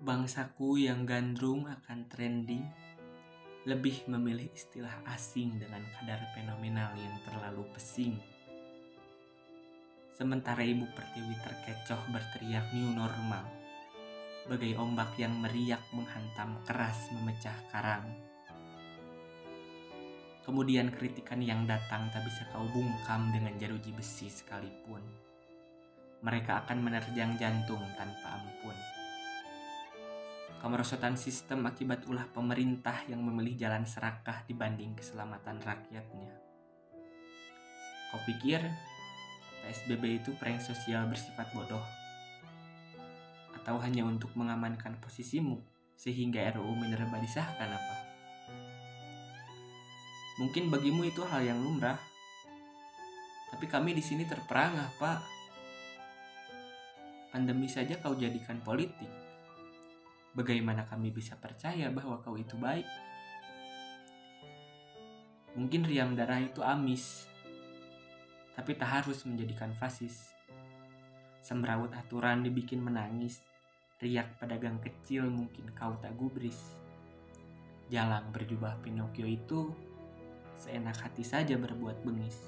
Bangsaku yang gandrung akan trending lebih memilih istilah asing dengan kadar fenomenal yang terlalu pesing. Sementara Ibu Pertiwi terkecoh berteriak new normal, bagai ombak yang meriak menghantam keras memecah karang. Kemudian kritikan yang datang tak bisa kau bungkam dengan jeruji besi sekalipun. Mereka akan menerjang jantung tanpa ampun. Kemerosotan sistem akibat ulah pemerintah yang memilih jalan serakah dibanding keselamatan rakyatnya. Kau pikir PSBB itu prank sosial bersifat bodoh? Atau hanya untuk mengamankan posisimu sehingga RUU Minerba disahkan apa? Mungkin bagimu itu hal yang lumrah. Tapi kami di sini terperangah, Pak. Pandemi saja kau jadikan politik bagaimana kami bisa percaya bahwa kau itu baik? Mungkin riam darah itu amis, tapi tak harus menjadikan fasis. Semrawut aturan dibikin menangis, riak pedagang kecil mungkin kau tak gubris. Jalang berjubah Pinocchio itu seenak hati saja berbuat bengis.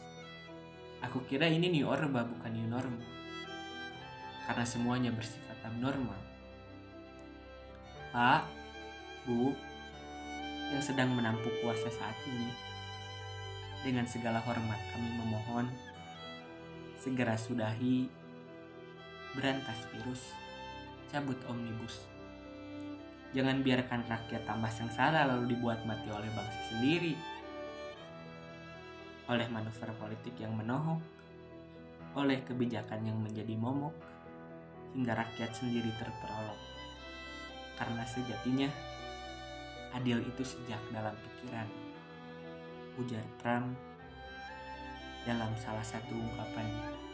Aku kira ini new orba bukan new normal. Karena semuanya bersifat abnormal. Pak, Bu, yang sedang menampuk kuasa saat ini. Dengan segala hormat kami memohon, segera sudahi, berantas virus, cabut omnibus. Jangan biarkan rakyat tambah sengsara lalu dibuat mati oleh bangsa sendiri. Oleh manuver politik yang menohok, oleh kebijakan yang menjadi momok, hingga rakyat sendiri terperolok karena sejatinya adil itu sejak dalam pikiran. Ujar Trump dalam salah satu ungkapannya.